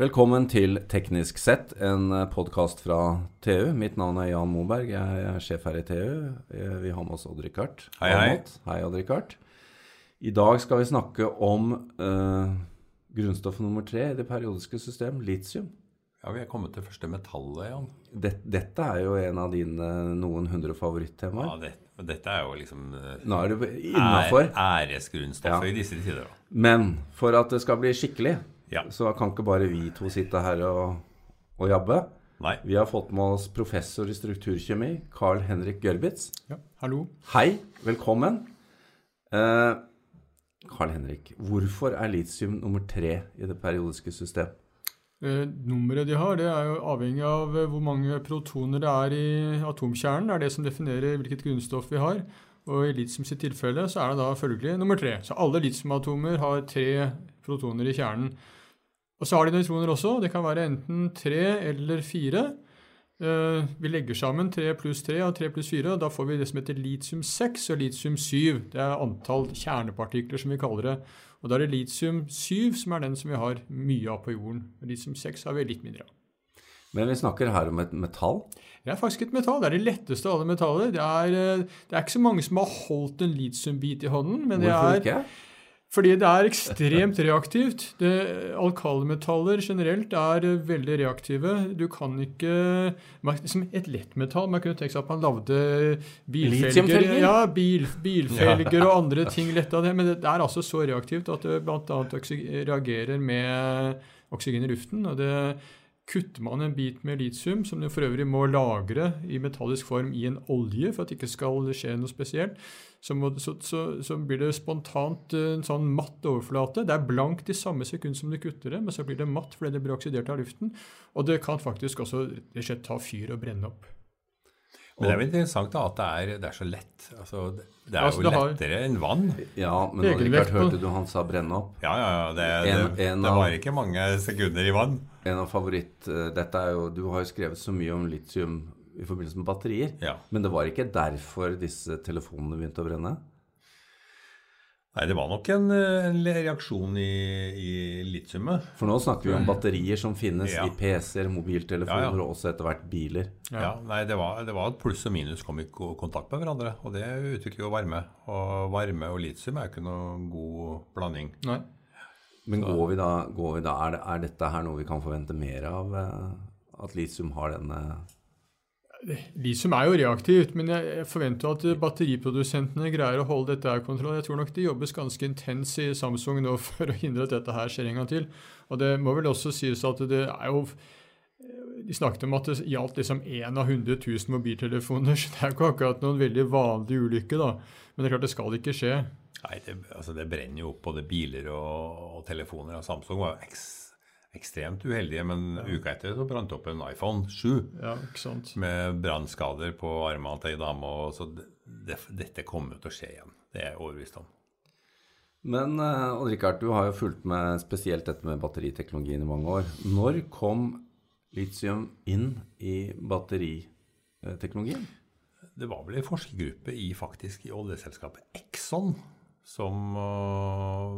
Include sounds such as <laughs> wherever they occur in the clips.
Velkommen til Teknisk sett, en podkast fra TU. Mitt navn er Jan Moberg, jeg er sjef her i TU. Eh, Vi har med oss Odd-Rikard. Hei, hei. Hei, Odd-Rikard. I dag skal vi snakke om eh, grunnstoff nummer tre i det periodiske system, litium. Ja, vi er kommet til første metallet, Jan. Dette, dette er jo en av dine noen hundre favorittemaer. Ja, det, dette er jo liksom eh, Nå er du innafor. æresgrunnstoffet Ja. i disse tider. da. Men for at det skal bli skikkelig, Ja. så kan ikke bare vi to sitte her og, og jabbe. Nei. Vi har fått med oss professor i strukturkjemi, Carl Henrik Gørbitz. Ja, hallo. Hei, velkommen. Eh, Carl Henrik, hvorfor er litium nummer tre i det periodiske system? Eh, nummeret de har, det er jo avhengig av eh, hvor mange protoner det er i atomkjernen. Det er det som definerer hvilket grunnstoff vi har. Og i litium sitt tilfelle så er det da følgelig nummer tre. Så alle litiumatomer har tre protoner i kjernen. Og så har de nøytroner også. Det kan være enten tre eller fire. Eh, vi legger sammen 3 pluss 3 og 3 pluss 4, og da får vi det som heter litium 6 og litium 7. Det er antall kjernepartikler, som vi kaller det. Og da er det litium 7 som er den som vi har mye av på jorden. Litium 6 har vi litt mindre av. Men vi snakker her om et metall. Det er faktisk et metall. Det er det letteste av alle metaller. Det er, eh, det er ikke så mange som har holdt en litiumbit i hånden, men det Hvorfor er ikke? Fordi det er ekstremt reaktivt. Det, alkalimetaller generelt er veldig reaktive. Du kan ikke Som liksom Et lettmetall Man kunne tenkt seg at man lagde bilfelger, ja, bil, bilfelger og andre ting lett av det. Men det, det er altså så reaktivt at det bl.a. reagerer med oksygen i luften. og det Kutter man en bit med litium, som du for øvrig må lagre i metallisk form i en olje for at det ikke skal skje noe spesielt, så, må, så, så, så blir det spontant eh, en sånn matt overflate. Det er blankt i samme sekund som du kutter det, men så blir det matt fordi det blir oksidert av luften. Og det kan faktisk også rett og slett ta fyr og brenne opp. Men det er jo interessant da, at det er, det er så lett. Altså, det er Altså, jo det har- lettere enn vann. Ja, men Richard, hørte du han sa brenne opp? Ja, ja, ja. Det, En- det, en det av- var ikke mange sekunder i vann. En av favoritt... eh, Dette er jo Du har jo skrevet så mye om litium i forbindelse med batterier. Ja. Men det var ikke derfor disse telefonene begynte å brenne? Nei, det var nok en, eh, en reaksjon i, i litiumet. For nå snakker vi om batterier som finnes Ja. i PC-er, mobiltelefoner Ja, ja. og også etter hvert biler. Ja. nei, det var, det var at pluss og minus kom i kontakt med hverandre, og det utvikler jo varme. Og varme og litium er jo ikke noe god blanding. Nei. Men går vi da, går vi da er, det, er dette her noe vi kan forvente mer av? eh, At litium har denne Litium er jo reaktivt, men jeg forventer at batteriprodusentene greier å holde dette i kontroll. Jeg tror nok det jobbes ganske intens i Samsung nå <laughs> for å hindre at dette her skjer en gang til. Og det må vel også sies at det er jo De snakket om at det gjaldt liksom én av 100 000 mobiltelefoner, <laughs> så det er jo ikke akkurat noen veldig vanlig ulykke, da. Men det er klart det skal ikke skje. Nei, det, altså det brenner jo opp både biler og, og telefoner. Og Samsung var jo eks, ekstremt uheldige, men uka etter så brant det opp en iPhone 7 Ja, ikke sant? med brannskader på armene til ei dame. Så det, det, dette kommer jo til å skje igjen. Det er jeg overbevist om. Men eh, Odd Rikard, du har jo fulgt med spesielt dette med batteriteknologien i mange år. Når kom litium inn i batteriteknologien? Det var vel en forskergruppe i faktisk i oljeselskapet Exxon som uh,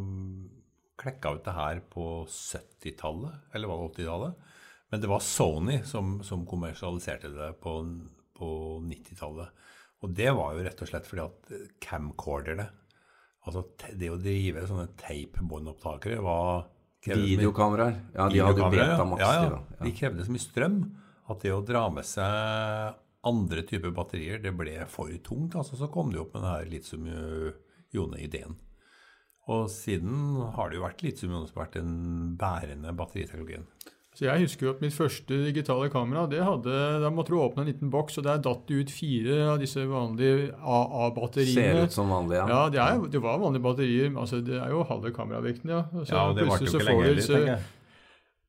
klekka ut det her på 70-tallet, eller var det 80-tallet? Men det var Sony som, som kommersialiserte det på, på 90-tallet. Og det var jo rett og slett fordi at camcorderne, altså det å drive sånne teipbåndopptakere, var Videokameraer. Ja, de hadde jo Betamax. ja, ja. De krevde så mye strøm at det å dra med seg andre typer batterier, det ble for tungt. Altså, så kom det jo opp med denne litium-ione-ideen. Og siden har det jo vært litium-ione som har vært den bærende batteriteknologien. Så Jeg husker jo at mitt første digitale kamera det hadde, Da måtte du åpne en liten boks, og der datt det ut fire av disse vanlige AA-batteriene. Ser ut som vanlige, ja. Ja, det, er, det var vanlige batterier. altså Det er jo halve kameravekten, ja. Så Ja, og det varte jo så ikke lenge heller, tenker jeg.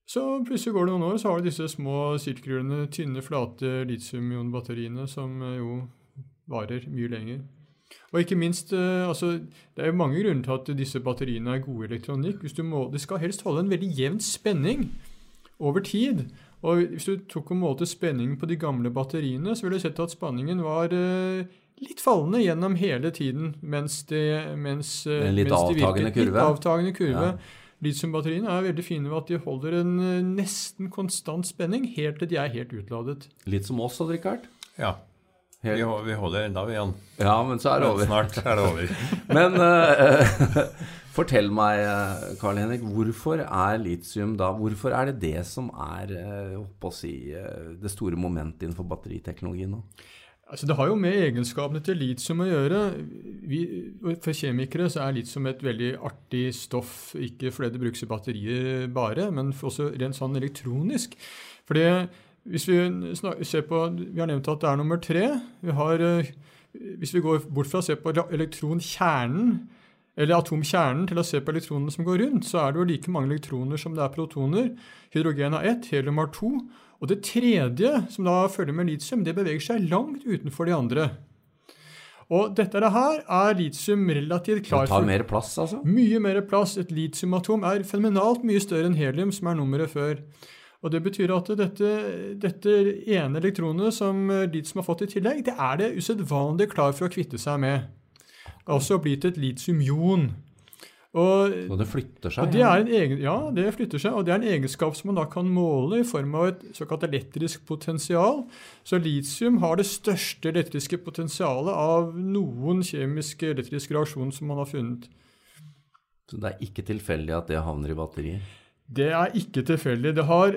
Så plutselig går det noen år, så har du disse små sirkelrullende, tynne, flate litium-ion-batteriene som eh, jo varer mye lenger. Og ikke minst, eh, altså, Det er jo mange grunner til at disse batteriene er gode elektronikk. Hvis du må, Det skal helst holde en veldig jevn spenning over tid. Og Hvis du tok og målte spenningen på de gamle batteriene, så ville du sett at spenningen var eh, litt fallende gjennom hele tiden. Mens det, mens, eh, En litt mens avtagende kurve. Litt avtagende kurve. Ja. Litiumbatteriene er veldig fine ved at de holder en nesten konstant spenning helt til de er helt utladet. Litt som oss, Richard. Ja. Vi, vi holder enda, vi, Jan. Ja, men så er det over. Snart er det over. <laughs> Men uh, <laughs> fortell meg, eh, Karl Henrik, hvorfor er litium da Hvorfor er det det som er eh, å si, det store momentet innenfor batteriteknologi nå? Altså, det har jo med egenskapene til litium å gjøre. Vi, for kjemikere så er litium et veldig artig stoff, ikke fordi det brukes i batterier bare, men også rent sånn elektronisk. Fordi hvis vi ser på Vi har nevnt at det er nummer tre. Vi har, eh, hvis vi går bort fra å se på elektronkjernen, eller atomkjernen, til å se på elektronene som går rundt, så er det jo like mange elektroner som det er protoner. Hydrogen har ett, helium har to. Og det tredje, som da følger med litium, det beveger seg langt utenfor de andre. Og dette her er litium relativt Det tar mer plass, altså? Mye mer plass. Et litiumatom er fenomenalt mye større enn helium, som er nummeret før. Og Det betyr at dette, dette ene elektronet som eh, litium har fått i tillegg, det er det usedvanlig klar for å kvitte seg med. Også blitt et litiumion. Og Og det flytter seg? det en egen, ja, det flytter seg, og det er en egenskap som man da kan måle i form av et såkalt elektrisk potensial. Så litium har det største elektriske potensialet av noen kjemiske elektriske reaksjoner som man har funnet. Så det er ikke tilfeldig at det havner i batterier? Det er ikke tilfeldig. Det har,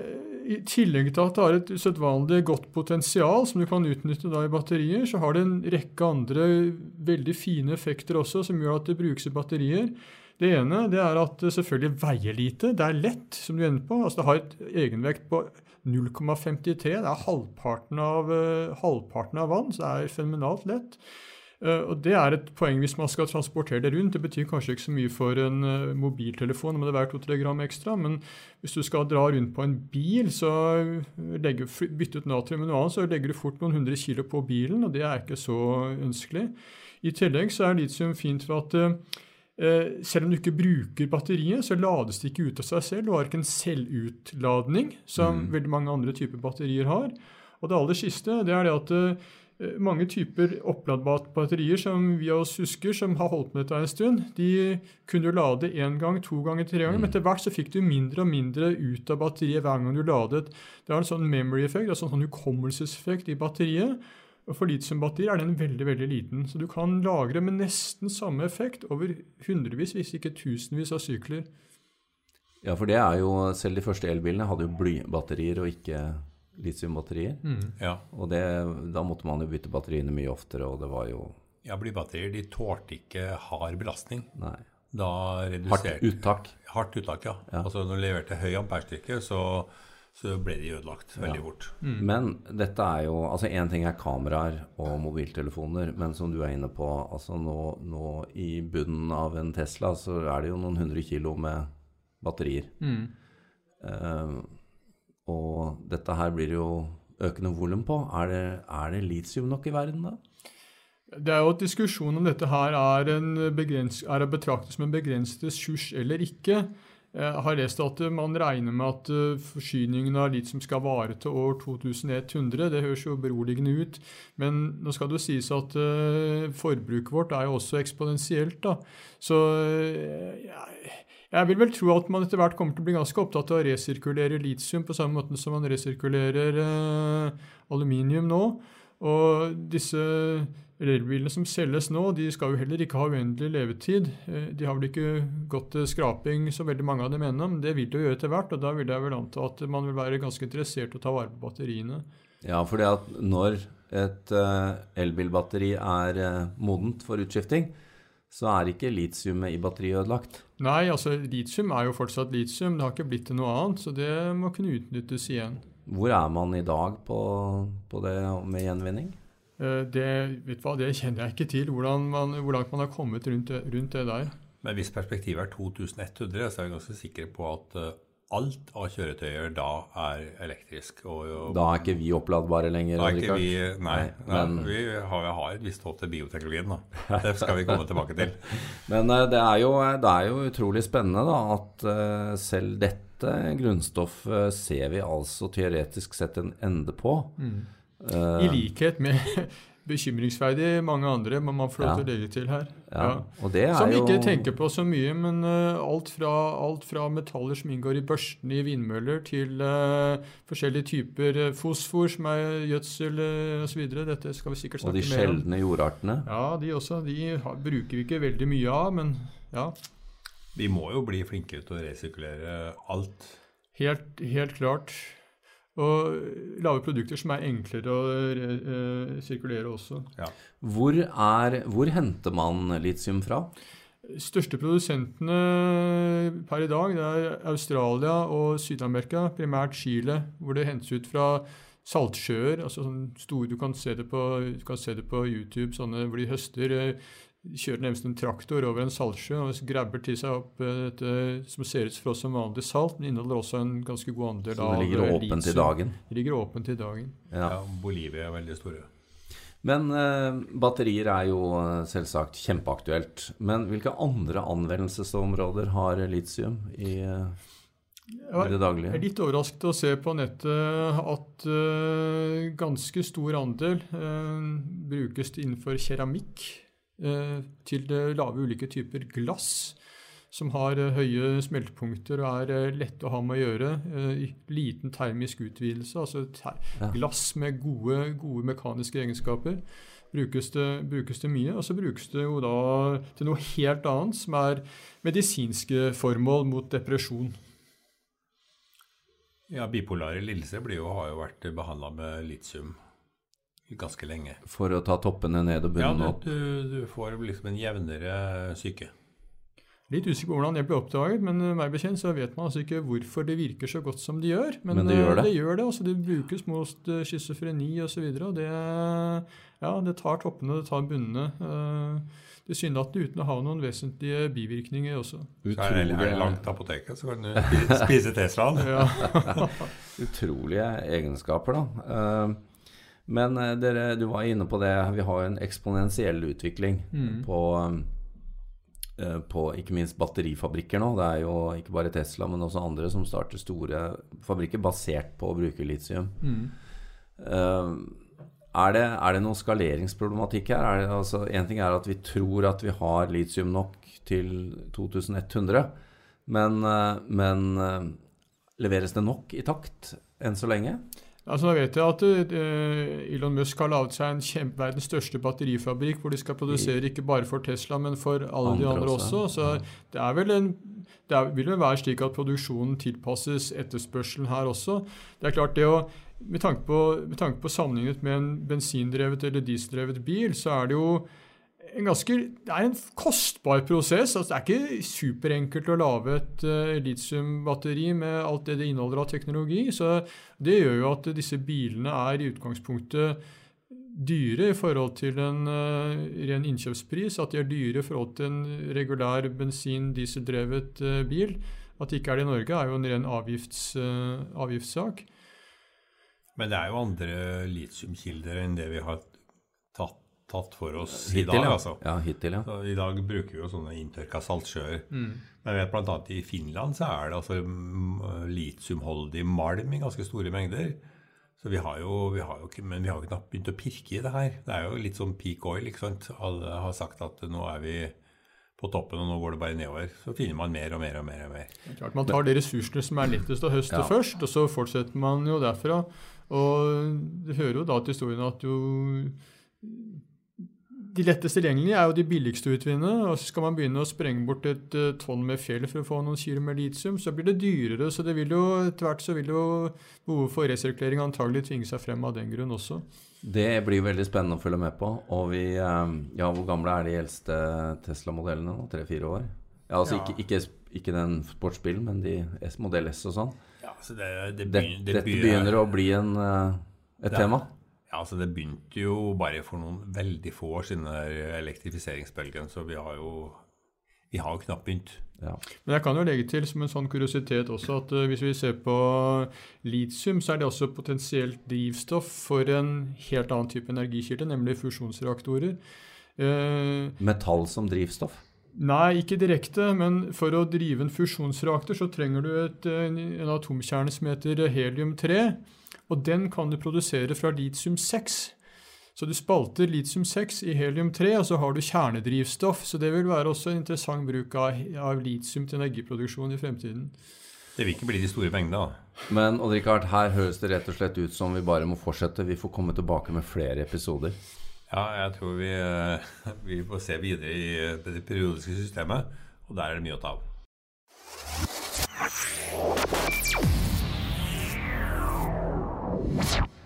I tillegg til at det har et usedvanlig godt potensial som du kan utnytte da i batterier, så har det en rekke andre veldig fine effekter også som gjør at det brukes i batterier. Det ene det er at det selvfølgelig veier lite. Det er lett, som du er inne på. Altså Det har et egenvekt på 0,53. Det er halvparten av, eh, halvparten av vann, så det er fenomenalt lett. Eh, og Det er et poeng hvis man skal transportere det rundt. Det betyr kanskje ikke så mye for en eh, mobiltelefon, men det er 2-3 gram ekstra. Men hvis du skal dra rundt på en bil, så legger, bytte ut natrium med noe annet, så legger du fort noen hundre kilo på bilen, og det er ikke så ønskelig. I tillegg så er litium fint for at eh, Eh, selv om du ikke bruker batteriet, så lades det ikke ut av seg selv. Du har ikke en selvutladning, som veldig mange andre typer batterier har. Og det aller siste det er det at eh, mange typer oppladbare batterier som vi av oss husker, som har holdt med dette en stund, de kunne du lade én gang, to ganger, tre ganger. Men etter hvert så fikk du mindre og mindre ut av batteriet hver gang du ladet. Det har en sånn memory-effekt, altså en sånn hukommelseseffekt i batteriet. Og For litiumbatterier er den veldig veldig liten, så du kan lagre med nesten samme effekt over hundrevis, hvis ikke tusenvis av sykler. Ja, for det er jo Selv de første elbilene hadde jo blybatterier og ikke litiumbatterier. Ja. Og det, da måtte man jo bytte batteriene mye oftere, og det var jo ja, blybatterier de tålte ikke hard belastning. Nei. Da Hardt uttak. Hardt uttak, ja. Ja. Altså når du leverte høy amperestyrke, så, så ble de ødelagt veldig Ja. fort. Men dette er jo Altså én ting er kameraer og mobiltelefoner, men som du er inne på, altså nå, nå i bunnen av en Tesla så er det jo noen hundre kilo med batterier. Eh, og dette her blir jo økende volum på. Er det, er det litium nok i verden, da? Det er jo et diskusjon om dette her er, en begrens, er å betrakte som en begrenset ressurs eller ikke. Jeg har lest at eh, man regner med at eh, forsyningen av litium skal vare til år 2100. Det høres jo beroligende ut, men nå skal det jo sies at eh, forbruket vårt er jo også eksponentielt. da. Så eh, jeg, jeg vil vel tro at man etter hvert kommer til å bli ganske opptatt av å resirkulere litium på samme måte som man resirkulerer eh, aluminium nå. Og disse elbilene som selges nå, de skal jo heller ikke ha uendelig levetid. Eh, De har vel ikke gått til skraping, som veldig mange av dem ennå, men det vil de jo gjøre etter hvert. Og da vil jeg vel anta at man vil være ganske interessert i å ta vare på batteriene. Ja, fordi at når et eh, elbilbatteri er eh, modent for utskifting, så er ikke litiumet i batteriet ødelagt. Nei, altså litium er jo fortsatt litium. Det har ikke blitt til noe annet, så det må kunne utnyttes igjen. Hvor er man i dag på, på det med gjenvinning? Eh, Det, vet du hva, det kjenner jeg ikke til, hvordan man, hvor langt man har kommet rundt rundt det der. Men hvis perspektivet er 2100, så er vi ganske sikre på at eh, alt av kjøretøyer da er elektrisk. Og, og Da er ikke vi oppladbare lenger. da er ikke vi Nei, Nei, nei, men- vi har, har et visst håp til bioteknologien, da. Det skal vi komme tilbake til. <laughs> Men eh, det er, jo, det er jo utrolig spennende da, at eh, selv dette grunnstoffet ser vi altså teoretisk sett en ende på. Mm. Uh, I likhet med bekymringsverdig mange andre, må man få lov til å legge til her. Ja. Og det er Som vi jo ikke tenker på så mye, men uh, alt, fra, alt fra metaller som inngår i børstene i vindmøller, til uh, forskjellige typer eh, fosfor, som er gjødsel uh, osv. Dette skal vi sikkert Og de snakke mer om. sjeldne jordartene. Ja, de også. De har, bruker vi ikke veldig mye av, men ja. Vi må jo bli flinkere til å resirkulere alt. Helt, helt klart. Og lage produkter som er enklere å eh, sirkulere også. Hvor, er, hvor henter man litium fra? største produsentene per i dag det er Australia og Syd-Amerika, primært Chile, hvor det hentes ut fra saltsjøer. altså sånn store, Du kan se det på, du kan se det på YouTube, sånne hvor de høster. Eh, Kjører nærmest en traktor over en saltsjø og grabber til seg opp eh, dette som ser ut for oss som vanlig salt, men inneholder også en ganske god andel av Så det ligger eh, åpent i dagen. Det ligger åpent i dagen. Ja. Ja, Bolivia er veldig store. Men eh, batterier er jo eh, selvsagt kjempeaktuelt. Men hvilke andre anvendelsesområder har litium i, eh, Ja, i det Jeg er litt overrasket å se på nettet at eh, ganske stor andel eh, brukes innenfor keramikk eh, til det lave ulike typer glass som har eh, høye smeltepunkter og er eh, lette å ha med å gjøre. eh, liten termisk utvidelse, altså ter Ja. glass med gode, gode mekaniske egenskaper. Brukes det, brukes det mye. Og så brukes det jo da til noe helt annet, som er medisinske formål mot depresjon. Ja, Bipolare lidelser har jo vært behandla med litium ganske lenge. For å ta toppene ned og Ja, bunnene du, opp? du, du får liksom en jevnere syke. Litt usikker på hvordan det ble oppdaget, men uh, meg bekjent så vet man altså ikke hvorfor det virker så godt som det gjør. Men, Men det gjør uh, det. det gjør det. altså Det brukes mot schizofreni osv. Og, det, ja, det tar toppene, det tar bunnene. Uh, Tilsynelatende uten å ha noen vesentlige bivirkninger også. Så er det, det langt til apoteket, så kan du <laughs> spise Teslaen. <laughs> Utrolige egenskaper, da. Eh, Men eh, dere, du var inne på det. Vi har jo en eksponentiell utvikling Mm. på, eh, på ikke minst batterifabrikker nå. Det er jo ikke bare Tesla, men også andre som starter store fabrikker basert på å bruke litium. Mm. Eh, er, det, er det noen skaleringsproblematikk her? Én altså, en ting er at vi tror at vi har litium nok til 2100, men, eh, men eh, leveres det nok i takt enn så lenge? Altså, da vet jeg at uh, Elon Musk har laget seg en kjempe, verdens største batterifabrikk hvor de skal produsere ikke bare for Tesla, men for alle de Andre andre også, også. Så det er vel en det er, vil vel være slik at produksjonen tilpasses etterspørselen her også. Det er klart det å med tanke, på, med tanke på sammenlignet med en bensindrevet eller dieseldrevet bil, så er det jo en ganske, det er en kostbar prosess. altså Det er ikke superenkelt å lage et uh, litiumbatteri med alt det det inneholder av teknologi. så Det gjør jo at disse bilene er i utgangspunktet dyre i forhold til en uh, ren innkjøpspris. At de er dyre i forhold til en regulær bensin-dieseldrevet uh, bil. At de ikke er det i Norge, er jo en ren avgifts, avgiftssak. Men det er jo andre litiumkilder enn det vi har tatt, for oss i dag. ja. altså. ja. Hittil, ja. Så I dag bruker vi jo sånne inntørka saltsjøer. Mm. Men jeg vet annet i Finland så er det altså mm, litiumholdig malm i ganske store mengder. Så vi har jo, vi har jo ikke, Men vi har jo knapt begynt å pirke i det her. Det er jo litt som peak oil. ikke sant? Alle har sagt at nå er vi på toppen, og nå går det bare nedover. Så finner man mer og mer og mer. og mer. Det er Klart Man tar de ressursene som er lettest å høste Ja. først, og så fortsetter man jo derfra. Og du hører jo da til historien at jo De lettest tilgjengelige er jo de billigste å utvinne. og så Skal man begynne å sprenge bort et eh, tonn med fjell for å få noen kilo med litium, så blir det dyrere. Så det vil jo etter hvert så vil jo behovet for resirkulering antagelig tvinge seg frem av den grunn også. Det blir veldig spennende å følge med på. Og vi eh, Ja, hvor gamle er de eldste Tesla-modellene nå? Tre-fire år? Ja, altså Ja. Ikke, ikke, ikke den sportsbilen, men de S, modell S og sånn. Ja, så det, det, Det, begyn- det dette begynner- begynner å bli en, eh, et Det tema. Ja, altså Det begynte jo bare for noen veldig få år siden, elektrifiseringsbølgen. Så vi har jo vi har jo knapt begynt. Ja. Men jeg kan jo legge til som en sånn kuriositet også at eh, hvis vi ser på litium, så er det også potensielt drivstoff for en helt annen type energikilde, nemlig fusjonsreaktorer. Eh, Metall som drivstoff. Nei, ikke direkte, men for å drive en fusjonsreaktor så trenger du et, en atomkjerne som heter helium-3, og den kan du produsere fra litium-6. Så du spalter litium-6 i helium-3, og så har du kjernedrivstoff. Så det vil være også en interessant bruk av, av litium til energiproduksjon i fremtiden. Det vil ikke bli de store pengene, da. Men Odd Rikard, her høres det rett og slett ut som vi bare må fortsette. Vi får komme tilbake med flere episoder. Ja, jeg tror vi, eh, vi får se videre i eh, det periodiske systemet, og der er det mye å ta av. Yeah.